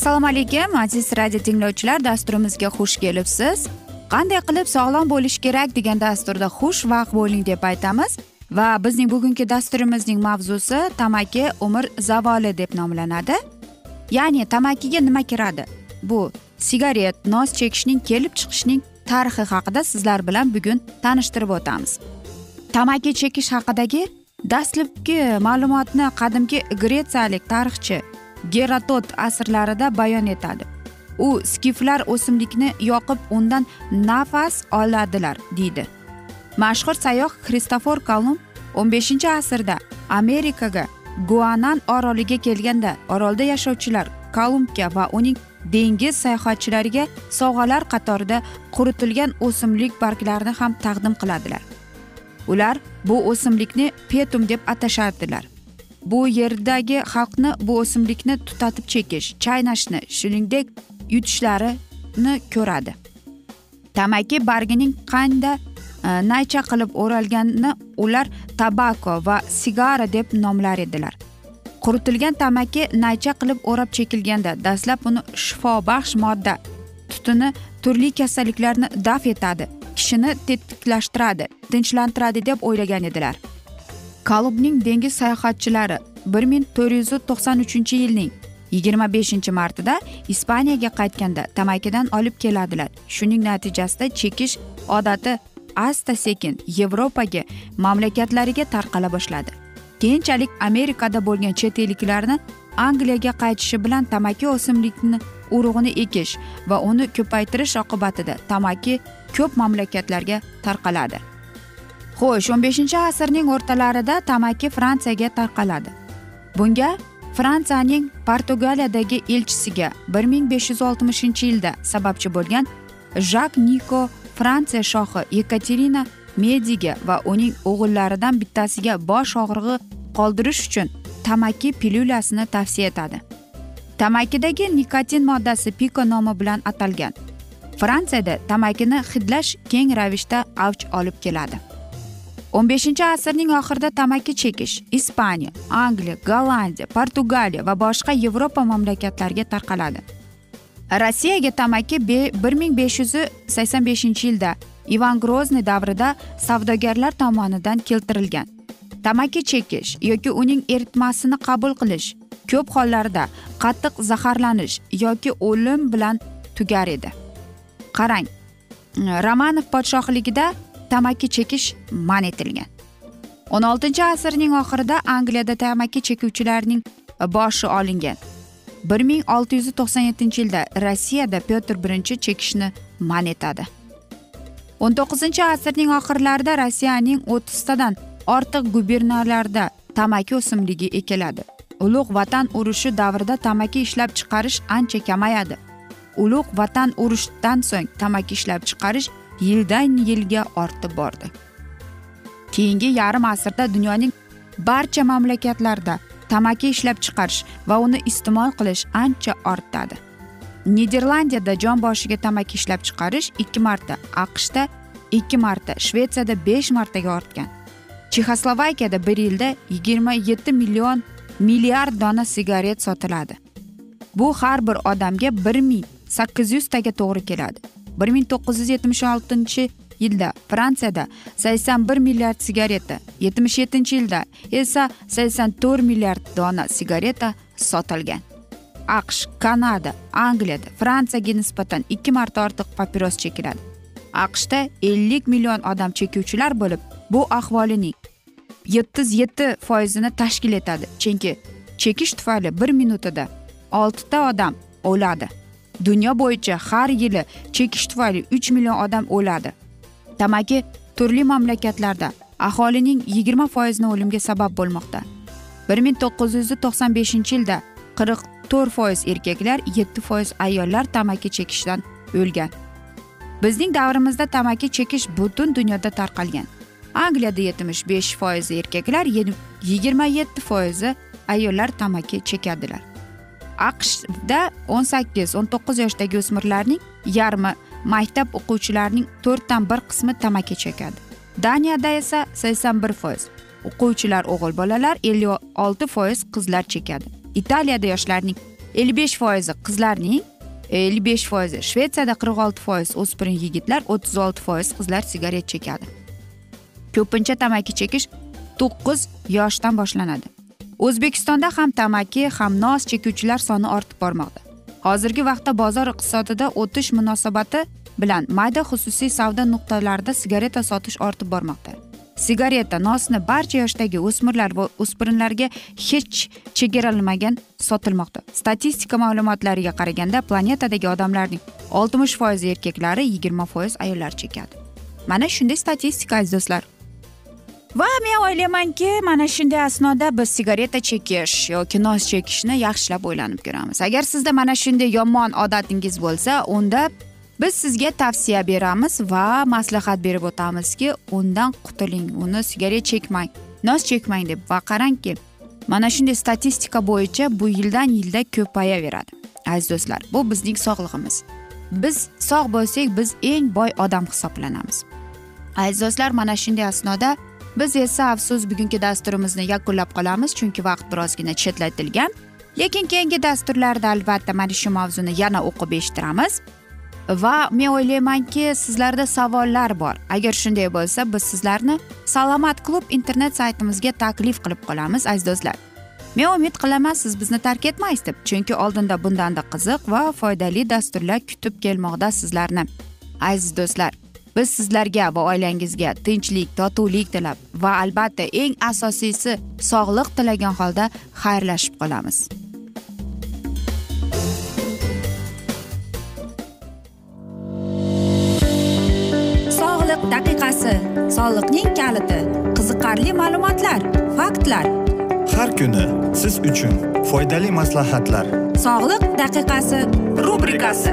assalomu alaykum aziz radio tinglovchilar dasturimizga xush kelibsiz. Qanday qilib sog'lom bo'lish kerak degan dasturda xush vaqt bo'ling deb aytamiz. Va bizning bugungi dasturimizning mavzusi tamaki umr zavoli deb nomlanadi. Ya'ni tamakiga nima kiradi? Bu sigaret nos chekishning kelib chiqishining tarixi haqida sizlar bilan bugun tanishtirib o'tamiz. Tamaki chekish haqidagi dastlabki ma'lumotni qadimgi gretsiyalik tarixchi geratot asrlarida bayon etadi. U skiflar o'simlikni yoqib undan nafas oladilar deydi. Mashhur sayyoh kristofor kolumb o'n beshinchi asrda amerikaga guanan oroliga kelganda orolda yashovchilar kolumbga va uning dengiz sayohatchilariga sovg'alar qatorida quritilgan o'simlik barglarini ham taqdim qiladilar. Ular bu o'simlikni petum deb atashardilar. Bu yerdagi xalqni bu o'simlikni tutatib chekish chaynashni shuningdek yutishlarini ko'radi. Tamaki bargining qanda e, naycha qilib o'ralganini ular tabako va sigara deb nomlar edilar. Quritilgan tamaki naycha qilib o'rab chekilganda dastlab uni shifobaxsh modda tutuni turli kasalliklarni daf etadi kishini tetiklashtiradi tinchlantiradi deb o'ylagan edilar. Kalubning dengiz sayohatchilari bir ming to'rt yuz to'qson uchinchi yilning yigirma beshinchi martida ispaniyaga qaytganda tamakidan olib keladilar. Shuning natijasida chekish odati asta sekin yevropaga mamlakatlariga tarqala boshladi. Keyinchalik amerikada bo'lgan chet elliklarni angliyaga qaytishi bilan tamaki o'simlikni urug'ini ekish va uni ko'paytirish oqibatida tamaki ko'p mamlakatlarga tarqaladi. Xo'sh o'n beshinchi asrning o'rtalarida tamaki fransiyaga tarqaladi. Bunga fransiyaning portugaliyadagi elchisiga bir ming besh yuz oltmishinchi yilda sababchi bo'lgan jak niko fransiya shohi yekaterina mediga va uning o'g'illaridan bittasiga bosh og'rig'i qoldirish uchun tamaki pilyulasini tavsiya etadi. Tamakidagi nikotin moddasi piko nomi bilan atalgan. Fransiyada tamakini hidlash keng ravishda avj olib keladi. O'n beshinchi asrning oxirida tamaki chekish. Ispaniya angliya gollandiya portugaliya va boshqa yevropa mamlakatlariga tarqaladi. Rossiyaga tamaki bir ming besh yuz sakson beshinchi yilda ivan grozniy davrida savdogarlar tomonidan keltirilgan. Tamaki chekish yoki uning eritmasini qabul qilish ko'p hollarda qattiq zaharlanish yoki o'lim bilan tugar edi. Qarang romanov podshohligida tamaki chekish man etilgan. O'n oltinchi asrning oxirida angliyada tamaki chekuvchilarning boshi olingan. bir ming olti yuz to'qson yettinchi yilda rossiyada pyotr birinchi chekishni man etadi. O'n to'qqizinchi asrning oxirlarida rossiyaning o'ttiztadan ortiq gubernalarida tamaki o'simligi ekiladi. Ulug' vatan urushi davrida tamaki ishlab chiqarish ancha kamayadi. Ulug' vatan urushidan so'ng tamaki ishlab chiqarish yildan yilga ortib bordi. Keyingi yarim asrda dunyoning barcha mamlakatlarida tamaki ishlab chiqarish va uni iste'mol qilish ancha ortadi. Niderlandiyada jon boshiga tamaki ishlab chiqarish ikki marta aqshda ikki marta shvetsiyada besh martaga ortgan. Chexoslovakiyada bir yilda yigirma yetti million milliard dona sigaret sotiladi. Bu har bir odamga bir ming sakkiz yuztaga to'g'ri keladi. Bir ming to'qqiz yuz yetmish oltinchi yilda fransiyada sakson bir milliard sigareta yetmish yettinchi yilda esa sakson to'rt milliard dona sigareta sotilgan. Aqsh kanada angliyada fransiyaga nisbatan ikki marta ortiq papiros chekiladi. Aqshda ellik million odam chekuvchilar bo'lib bu ahvolining yettiz yetti foizini tashkil etadi. Chunki chekish tufayli bir minutada oltita odam o'ladi. Dunyo bo'yicha har yili chekish tufayli uch million odam o'ladi. Tamaki turli mamlakatlarda aholining yigirma foizini o'limga sabab bo'lmoqda. bir ming to'qqiz yuz to'qson beshinchi yilda qirq to'rt foiz erkaklar yetti foiz ayollar tamaki chekishdan o'lgan. Bizning davrimizda tamaki chekish butun dunyoda tarqalgan. Angliyada yetmish besh foiz erkaklar yigirma yetti foizi ayollar tamaki chekadilar. Aqshda o'n sakkiz o'n to'qqiz yoshdagi o'smirlarning yarmi maktab o'quvchilarining to'rtdan bir qismi tamaki chekadi. Daniyada esa sakson bir foiz o'quvchilar o'g'il bolalar ellik olti foiz qizlar chekadi. Italiyada yoshlarning ellik besh foizi qizlarning ellik besh foizi shvetsiyada qirq olti foiz o'spirin yigitlar o'ttiz olti foiz qizlar sigaret chekadi. Ko'pincha tamaki chekish to'qqiz yoshdan boshlanadi. O'zbekistonda ham tamaki ham nos chekuvchilar soni ortib bormoqda. Hozirgi vaqtda bozor iqtisodida o'tish munosabati bilan mayda xususiy savdo nuqtalarida sigareta sotish ortib bormoqda. Sigareta nosni barcha yoshdagi o'smirlar va o'spirinlarga hech chegaralanmagan sotilmoqda. Statistika ma'lumotlariga qaraganda planetadagi odamlarning oltmish foizi erkaklari yigirma foiz ayollar chekadi. Mana shunday statistika aziz do'stlar. Va men o'ylaymanki mana shunday asnoda biz sigareta chekish yoki nos chekishni yaxshilab o'ylanib ko'ramiz. Agar sizda mana shunday yomon odatingiz bo'lsa unda biz sizga tavsiya beramiz va maslahat berib o'tamizki undan qutuling uni sigaret chekmang nos chekmang deb. Va qarangki mana shunday statistika bo'yicha bu yildan yilda ko'payaveradi aziz do'stlar. Bu bizning sog'lig'imiz. Biz sog' bo'lsak biz eng boy odam hisoblanamiz. Aziz do'stlar mana shunday asnoda biz esa afsus bugungi dasturimizni yakunlab qolamiz chunki vaqt birozgina chetlatilgan. Lekin keyingi dasturlarda albatta mana shu mavzuni yana o'qib eshittiramiz. Va men o'ylaymanki sizlarda savollar bor. Agar shunday bo'lsa biz sizlarni salomat klub internet saytimizga taklif qilib qolamiz aziz do'stlar. Men umid qilaman siz bizni tark etmaysiz deb chunki oldinda bundanda qiziq va foydali dasturlar kutib kelmoqda sizlarni. Aziz do'stlar biz sizlarga va oilangizga tinchlik totuvlik tilab va albatta eng asosiysi sog'liq tilagan holda xayrlashib qolamiz. Sog'liq daqiqasi soliqning kaliti qiziqarli ma'lumotlar faktlar. Har kuni siz uchun foydali maslahatlar. Sog'liq daqiqasi rubrikasi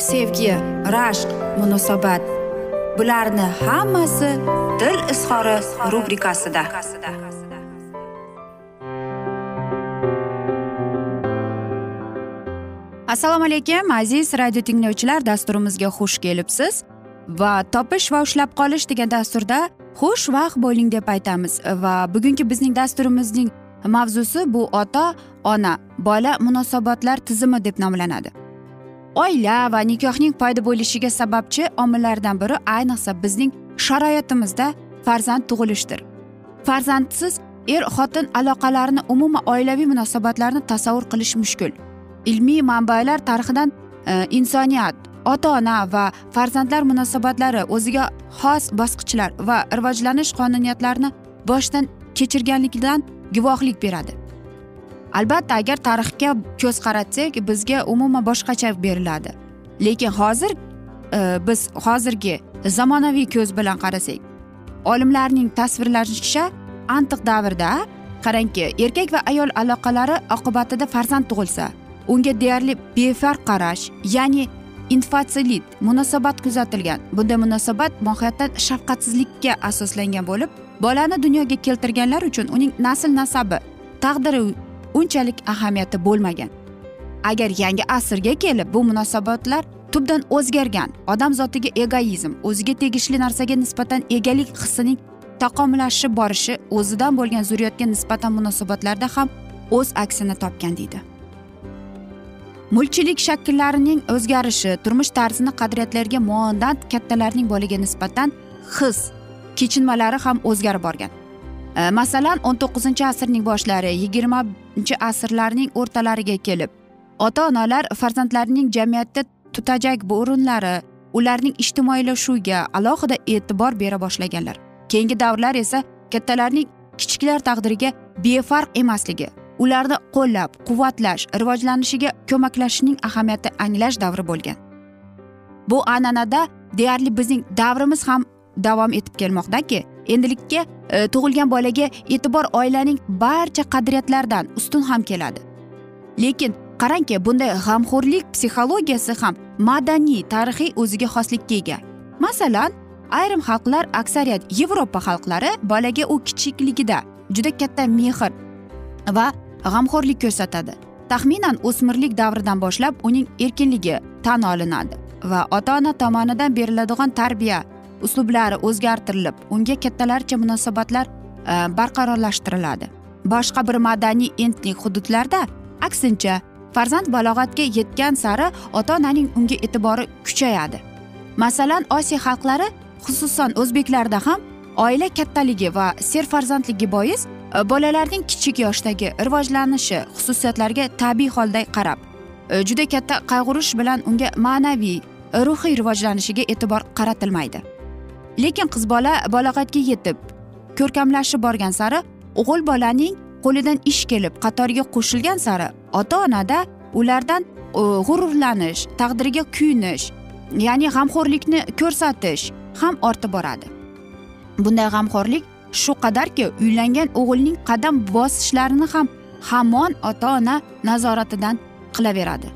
sevgi rashq munosabat. Bularni hammasi dil izhori rubrikasida. Assalomu alaykum aziz radio tinglovchilar dasturimizga xush kelibsiz. Va topish va ushlab qolish degan dasturda xush vaqt bo'ling deb aytamiz. Va bugungi bizning dasturimizning mavzusi bu ota ona bola munosabatlar tizimi deb nomlanadi. Oila va nikohning paydo bo'lishiga sababchi omillardan biri ayniqsa bizning sharoitimizda farzand tug'ilishdir. Farzandsiz er xotin aloqalarini umuman oilaviy munosabatlarni tasavvur qilish mushkul. Ilmiy manbalar tarixidan e, insoniyat ota ona va farzandlar munosabatlari o'ziga xos bosqichlar va rivojlanish qonuniyatlarini boshdan kechirganligidan guvohlik beradi. Albatta agar tarixga ko'z qaratsak bizga umuman boshqacha beriladi. Lekin hozir e, biz hozirgi zamonaviy ko'z bilan qarasak olimlarning tasvirlashicha antiq davrda qarangki erkak va ayol aloqalari oqibatida farzand tug'ilsa unga deyarli befarq qarash ya'ni infatsilit munosabat kuzatilgan. Bunday munosabat mohiyatan shafqatsizlikka asoslangan bo'lib bolani dunyoga keltirganlar uchun uning nasl nasabi taqdiri unchalik ahamiyati bo'lmagan. Agar yangi asrga kelib bu munosabatlar tubdan o'zgargan odam zotiga egoizm o'ziga tegishli narsaga nisbatan egalik hissining taqomlashib borishi o'zidan bo'lgan zurriyotga nisbatan munosabatlarda ham o'z aksini topgan deydi. Mulkchilik shakllarining o'zgarishi turmush tarzini qadriyatlarga muondand kattalarning bolaga nisbatan his kechinmalari ham o'zgarib borgan. E, masalan o'n to'qqizinchi asrning boshlari yigirmanchi asrlarning o'rtalariga kelib ota onalar farzandlarining jamiyatda tutajak o'rinlari ularning ijtimoiylashuviga alohida e'tibor bera boshlaganlar. Keyingi davrlar esa kattalarning kichiklar taqdiriga befarq emasligi ularni qo'llab quvvatlash rivojlanishiga ko'maklashishning ahamiyati anglash davri bo'lgan. Bu an'anada deyarli bizning davrimiz ham davom etib kelmoqdaki endilikka e, tug'ilgan bolaga e'tibor oilaning barcha qadriyatlaridan ustun ham keladi. Lekin qarangki bunday g'amxo'rlik psixologiyasi ham madaniy tarixiy o'ziga xoslikka ega. Masalan ayrim xalqlar aksariyat yevropa xalqlari bolaga u kichikligida juda katta mehr va g'amxo'rlik ko'rsatadi. Taxminan o'smirlik davridan boshlab uning erkinligi tan olinadi va ota ona tomonidan beriladigan tarbiya uslublari o'zgartirilib unga kattalarcha munosabatlar e, barqarorlashtiriladi. Boshqa bir madaniy entlik hududlarda aksincha farzand balog'atga yetgan sari ota onaning unga e'tibori kuchayadi. Masalan osiyo xalqlari xususan o'zbeklarda ham oila kattaligi va serfarzandligi bois e, bolalarning kichik yoshdagi rivojlanishi xususiyatlariga tabiiy holda qarab e, juda katta qayg'urish bilan unga ma'naviy ruhiy rivojlanishiga e'tibor qaratilmaydi. Lekin qiz bola balog'atga yetib ko'rkamlashib borgan sari o'g'il bolaning qo'lidan ish kelib qatoriga qo'shilgan sari ota onada ulardan e, g'ururlanish taqdiriga kuyinish ya'ni g'amxo'rlikni ko'rsatish ham ortib boradi. Bunday g'amxo'rlik shu qadarki uylangan o'g'ilning qadam bosishlarini ham hamon ota ona nazoratidan qilaveradi.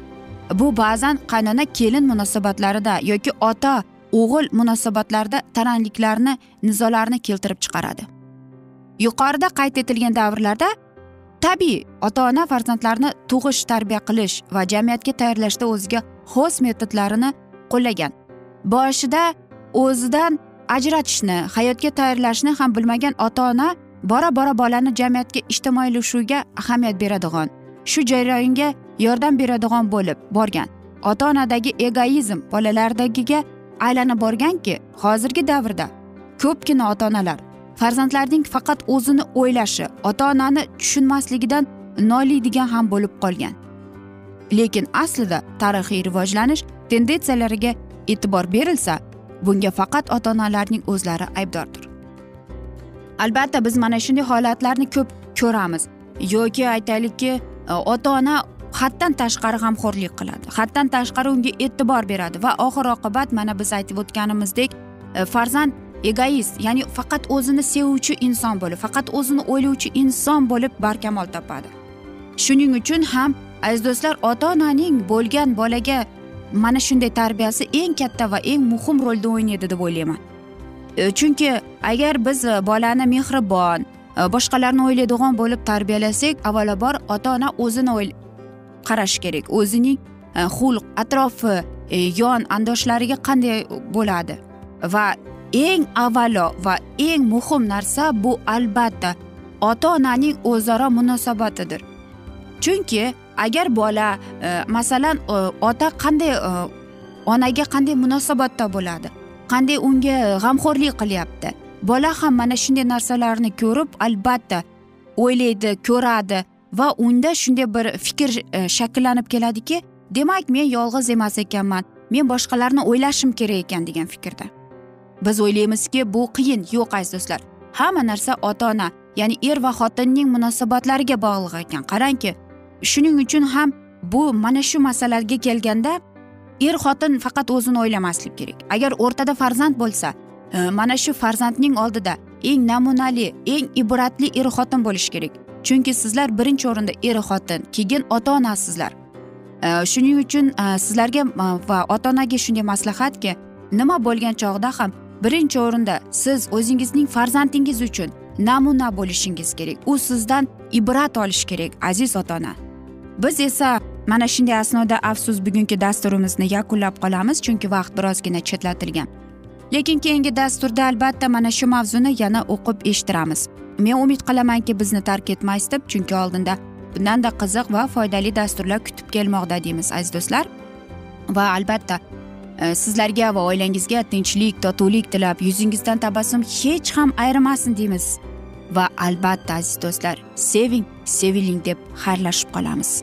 Bu ba'zan qaynona kelin munosabatlarida yoki ota o'g'il munosabatlarda tarangliklarni nizolarni keltirib chiqaradi. Yuqorida qayd etilgan davrlarda tabiiy ota ona farzandlarni tug'ish tarbiya qilish va jamiyatga tayyorlashda o'ziga xos metodlarini qo'llagan. Boshida o'zidan ajratishni hayotga tayyorlashni ham bilmagan ota ona bora bora bolani jamiyatga ijtimoiylashuvga ahamiyat beradigan shu jarayonga yordam beradigan bo'lib borgan. Ota onadagi egoizm bolalardagiga aylanib borganki hozirgi davrda ko'pgina ota onalar farzandlarining faqat o'zini o'ylashi ota onani tushunmasligidan noliydigan ham bo'lib qolgan. Lekin aslida tarixiy rivojlanish tendensiyalariga e'tibor berilsa bunga faqat ota onalarning o'zlari aybdordir. Albatta biz mana shunday holatlarni ko'p ko'ramiz. Yoki aytaylikki ota ona haddan tashqari g'amxo'rlik qiladi. Haddan tashqari unga e'tibor beradi va oxir oqibat mana biz aytib o'tganimizdek e, farzand egoist ya'ni faqat o'zini sevuvchi inson bo'lib faqat o'zini o'ylovchi inson bo'lib barkamol topadi. Shuning uchun ham aziz do'stlar ota onaning bo'lgan bolaga mana shunday tarbiyasi eng katta va eng muhim rolni o'ynaydi deb o'ylayman. E, chunki agar biz e, bolani mehribon boshqalarni o'ylaydigan bo'lib tarbiyalasak avvalambor ota ona o'zini qarash kerak. O'zining e, xulq atrofi e, yon andoshlariga qanday bo'ladi? Va eng avvalo va eng muhim narsa bu albatta ota onaning o'zaro munosabatidir. Chunki agar bola e, masalan ota qanday onaga qanday munosabatda bo'ladi? Qanday unga g'amxo'rlik qilyapti? Bola ham mana shunday narsalarni ko'rib albatta o'ylaydi ko'radi. Va unda shunday bir fikr e, shakllanib keladiki demak men yolg'iz emas ekanman men boshqalarni o'ylashim kerak ekan degan fikrda. Biz o'ylaymizki bu qiyin yo'q aziz do'stlar. Hamma narsa ota ona ya'ni er va xotinning munosabatlariga bog'liq ekan. Qarangki shuning uchun ham bu mana shu masalaga kelganda er xotin faqat o'zini o'ylamaslik kerak. Agar o'rtada farzand bo'lsa e, mana shu farzandning oldida eng namunali eng ibratli er xotin bo'lishi kerak. Chunki sizlar birinchi o'rinda er xotin keyin ota onasizlar shuning uchun e, sizlarga e, va ota onaga shunday maslahatki nima bo'lgan chog'da ham birinchi o'rinda siz o'zingizning farzandingiz uchun namuna bo'lishingiz kerak. U sizdan ibrat olishi kerak aziz ota ona biz esa mana shunday asnoda afsus bugungi dasturimizni yakunlab qolamiz chunki vaqt birozgina chetlatilgan. Lekin keyingi dasturda albatta mana shu mavzuni yana o'qib eshittiramiz. Men umid qilamanki bizni tark etmaysiz deb chunki oldinda bundanda qiziq va foydali dasturlar kutib kelmoqda deymiz aziz do'stlar. Va albatta e, sizlarga va oilangizga tinchlik totuvlik tilab yuzingizdan tabassum hech ham ayrimasin deymiz. Va albatta aziz do'stlar seving seviling deb xayrlashib qolamiz.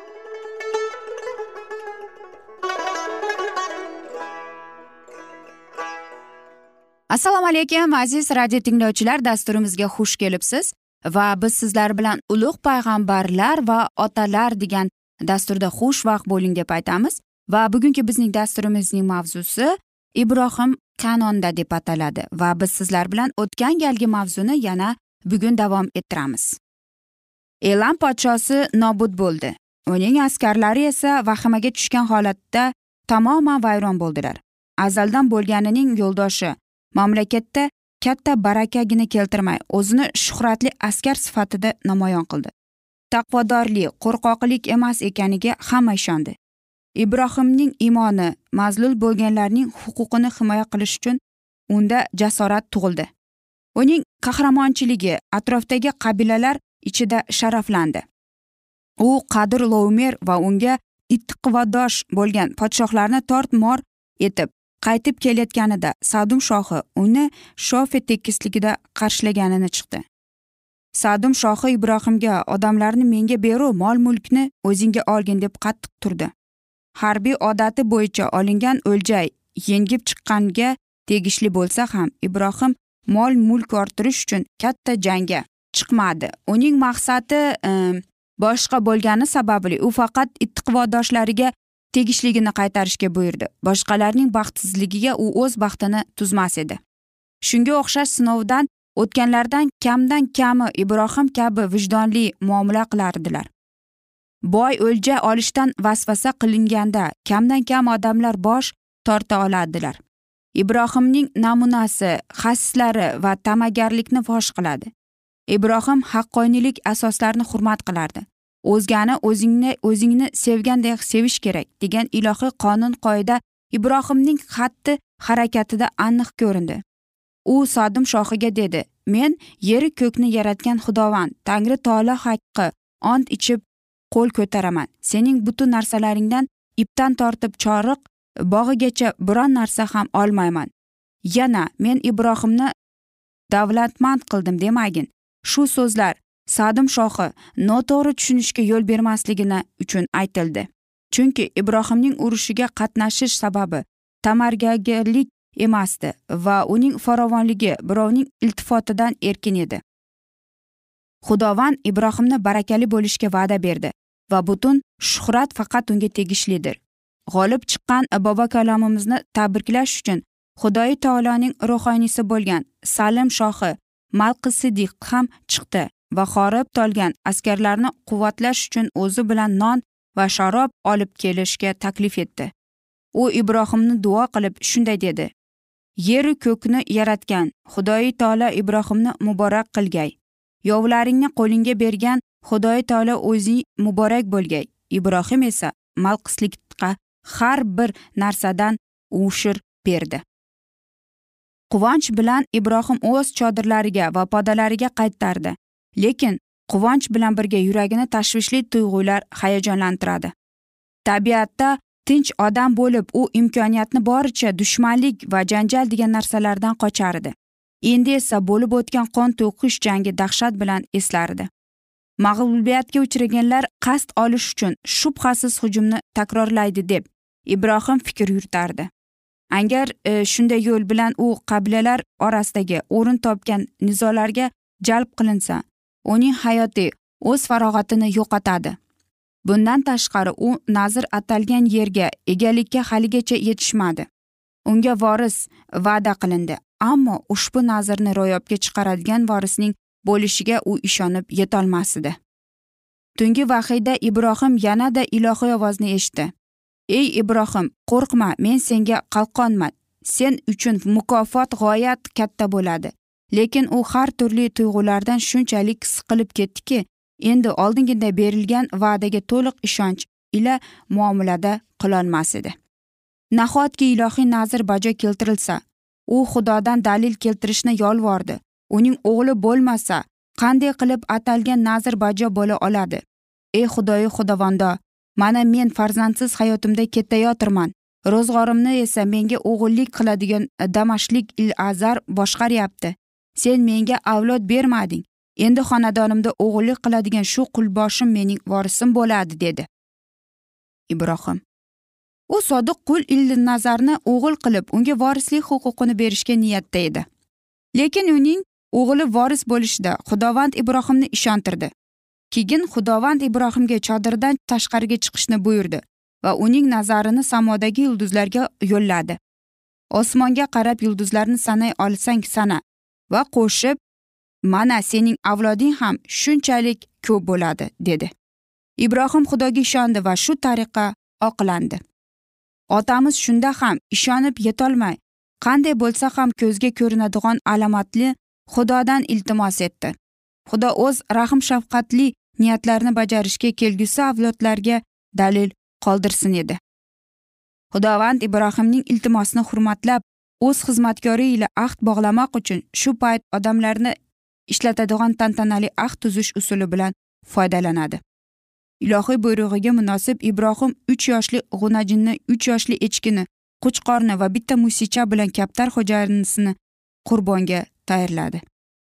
Assalomu alaykum aziz radio tinglovchilar dasturimizga xush kelibsiz va biz sizlar bilan ulug' payg'ambarlar va otalar degan dasturda xushvaqt bo'ling deb aytamiz va bugungi bizning dasturimizning mavzusi ibrohim kanonda deb ataladi va biz sizlar bilan o'tgan galgi mavzuni yana bugun davom ettiramiz. Elam podshosi nobud bo'ldi. Uning askarlari esa vahimaga tushgan holatda tamoman vayron bo'ldilar. Azaldan bo'lganining yo'ldoshi mamlakatda katta barakagina keltirmay o'zini shuhratli askar sifatida namoyon qildi. Taqvodorlik qo'rqoqlik emas ekaniga hamma ishondi. Ibrohimning iymoni mazlul bo'lganlarning huquqini himoya qilish uchun unda jasorat tug'ildi. Uning qahramonchiligi atrofdagi qabilalar ichida sharaflandi. U qadr lovmer va unga ittiqvodosh bo'lgan podshohlarni tort mor etib qaytib kelayotganida sadum shohi uni shofe tekisligida qarshilaganini chiqdi. Sadum shohi ibrohimga odamlarni menga beru mol mulkni o'zingga olgin deb qattiq turdi. Harbiy odati bo'yicha olingan o'ljay yengib chiqqanga tegishli bo'lsa ham ibrohim mol mulk orttirish uchun katta jangga chiqmadi. Uning maqsadi ehm, boshqa bo'lgani sababli u faqat ittiqvodoshlariga tegishligini qaytarishga buyurdi. Boshqalarning baxtsizligiga u o'z baxtini tuzmas edi. Shunga o'xshash sinovdan o'tganlardan kamdan kami ibrohim kabi vijdonli muomala qilardilar. Boy o'lja olishdan vasvasa qilinganda kamdan kam odamlar bosh torta oladilar ibrohimning namunasi xasislari va ta'magarlikni fosh qiladi. Ibrohim haqqoniylik asoslarini hurmat qilardi. O'zgani o'zingni o'zingni sevgandek sevish kerak degan ilohiy qonun qoida ibrohimning xatti harakatida aniq ko'rindi. U sodim shohiga dedi men yeru ko'kni yaratgan xudovand tangri tolo haqqi ont ichib qo'l ko'taraman. Sening butun narsalaringdan ipdan tortib choriq bog'igacha biron narsa ham olmayman. Yana men ibrohimni davlatmand qildim demagin. Shu so'zlar sadim shohi noto'g'ri tushunishga yo'l bermasligini uchun aytildi. Chunki ibrohimning urushiga qatnashish sababi tamargagirlik emasdi va uning farovonligi birovning iltifotidan erkin edi. Xudovand ibrohimni barakali bo'lishga va'da berdi va butun shuhrat faqat unga tegishlidir. G'olib chiqqan bobo kalomimizni tabriklash uchun xudoyi taoloning ruhoniysi bo'lgan salim shohi malqi sidiq ham chiqdi. Va horib tolgan askarlarni quvvatlash uchun o'zi bilan non va sharob olib kelishga taklif etdi. U ibrohimni duo qilib shunday dedi. Yeru ko'kni yaratgan xudoyi taolo ibrohimni muborak qilgay. Yovlaringni qo'lingga bergan xudoyi taolo o'zing muborak bo'lgay. Ibrohim esa malqislikqa har bir narsadan ushir berdi. Quvonch bilan ibrohim o'z chodirlariga va podalariga qaytardi. Lekin quvonch bilan birga yuragini tashvishli tuyg'ular hayajonlantiradi. Tabiatda tinch odam bo'lib u imkoniyatni boricha dushmanlik va janjal degan narsalardan qochardi. Endi esa bo'lib o'tgan qon to'qish jangi dahshat bilan eslardi. Mag'lubiyatga uchraganlar qasd olish uchun shubhasiz hujumni takrorlaydi deb ibrohim fikr yuritardi. Agar e, shunday yo'l bilan u qabilalar orasidagi o'rin topgan nizolarga jalb qilinsa uning hayoti o'z farog'atini yo'qotadi. Bundan tashqari u nazr atalgan yerga egalikka haligacha yetishmadi. Unga voris va'da qilindi ammo ushbu nazrni ro'yobga chiqaradigan vorisning bo'lishiga u ishonib yetolmas edi tungi vahiyda ibrohim yanada ilohiy ovozni eshitdi. Ey ibrohim qo'rqma men senga qalqonman. Sen uchun mukofot g'oyat katta bo'ladi. Lekin u har turli tuyg'ulardan shunchalik siqilib ketdiki endi oldingiday berilgan va'daga to'liq ishonch ila muomalada qilolmas edi. Nahotki ilohiy nazr bajo keltirilsa u xudodan dalil keltirishni yolvordi uning o'g'li bo'lmasa qanday qilib atalgan nazr bajo bo'la oladi? Ey xudoyi xudovondo mana men farzandsiz hayotimda ketayotirman ro'zg'orimni esa menga o'g'illik qiladigan damashlik il azar boshqaryapti. Sen menga avlod bermading. Endi xonadonimda o'g'illik qiladigan shu qulboshim mening vorisim bo'ladi dedi. Ibrohim. U sodiq qul nazarni o'g'il qilib unga vorislik huquqini berishga niyatda edi. Lekin uning o'g'li voris bo'lishida xudovand ibrohimni ishontirdi. Keyin xudovand ibrohimga chodirdan tashqariga chiqishni buyurdi va uning nazarini samodagi yulduzlarga yo'lladi. Osmonga qarab yulduzlarni sanay olsang sana va qo'shib mana sening avloding ham shunchalik ko'p bo'ladi dedi. Ibrohim xudoga ishondi va shu tariqa oqlandi. Otamiz shunda ham ishonib yetolmay qanday bo'lsa ham ko'zga ko'rinadigan alomatli xudodan iltimos etdi. Xudo o'z rahm shafqatli niyatlarini bajarishga kelgusi avlodlarga dalil qoldirsin edi xudovand ibrohimning iltimosini hurmatlab o'z xizmatkori ila ahd bog'lamoq uchun shu payt odamlarni ishlatadigan tantanali ahd tuzish usuli bilan foydalanadi. Ilohiy buyrug'iga munosib ibrohim uch yoshli g'unajinni uch yoshli echkini qo'chqorni va bitta musicha bilan kaptar xo'jayinisini qurbonga tayyorladi.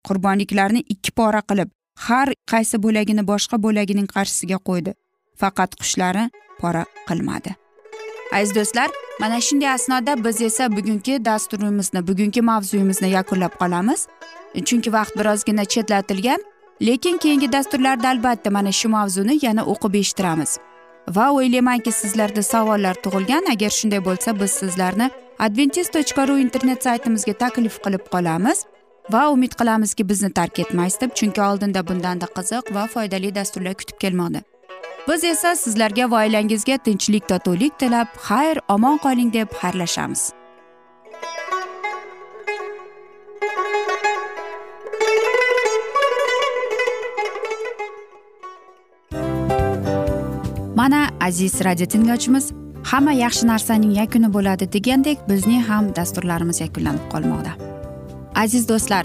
Qurbonliklarni ikki pora qilib har qaysi bo'lagini boshqa bo'lagining qarshisiga qo'ydi. Faqat qushlari pora qilmadi. Aziz do'stlar mana shunday asnoda biz esa bugungi dasturimizni bugungi mavzuyimizni yakunlab qolamiz. Chunki vaqt birozgina chetlatilgan lekin keyingi dasturlarda albatta mana shu mavzuni yana o'qib eshittiramiz. Va o'ylaymanki sizlarda savollar tug'ilgan. Agar shunday bo'lsa biz sizlarni adventis tochka ru internet saytimizga taklif qilib qolamiz. Va umid qilamizki bizni tark etmaysiz deb chunki oldinda bundanda qiziq va foydali dasturlar kutib kelmoqda. Biz esa sizlarga va oilangizga tinchlik totuvlik tilab xayr omon qoling deb xayrlashamiz. Mana aziz radio tinglovchimiz hamma yaxshi narsaning yakuni bo'ladi degandek bizning ham dasturlarimiz yakunlanib qolmoqda. Aziz do'stlar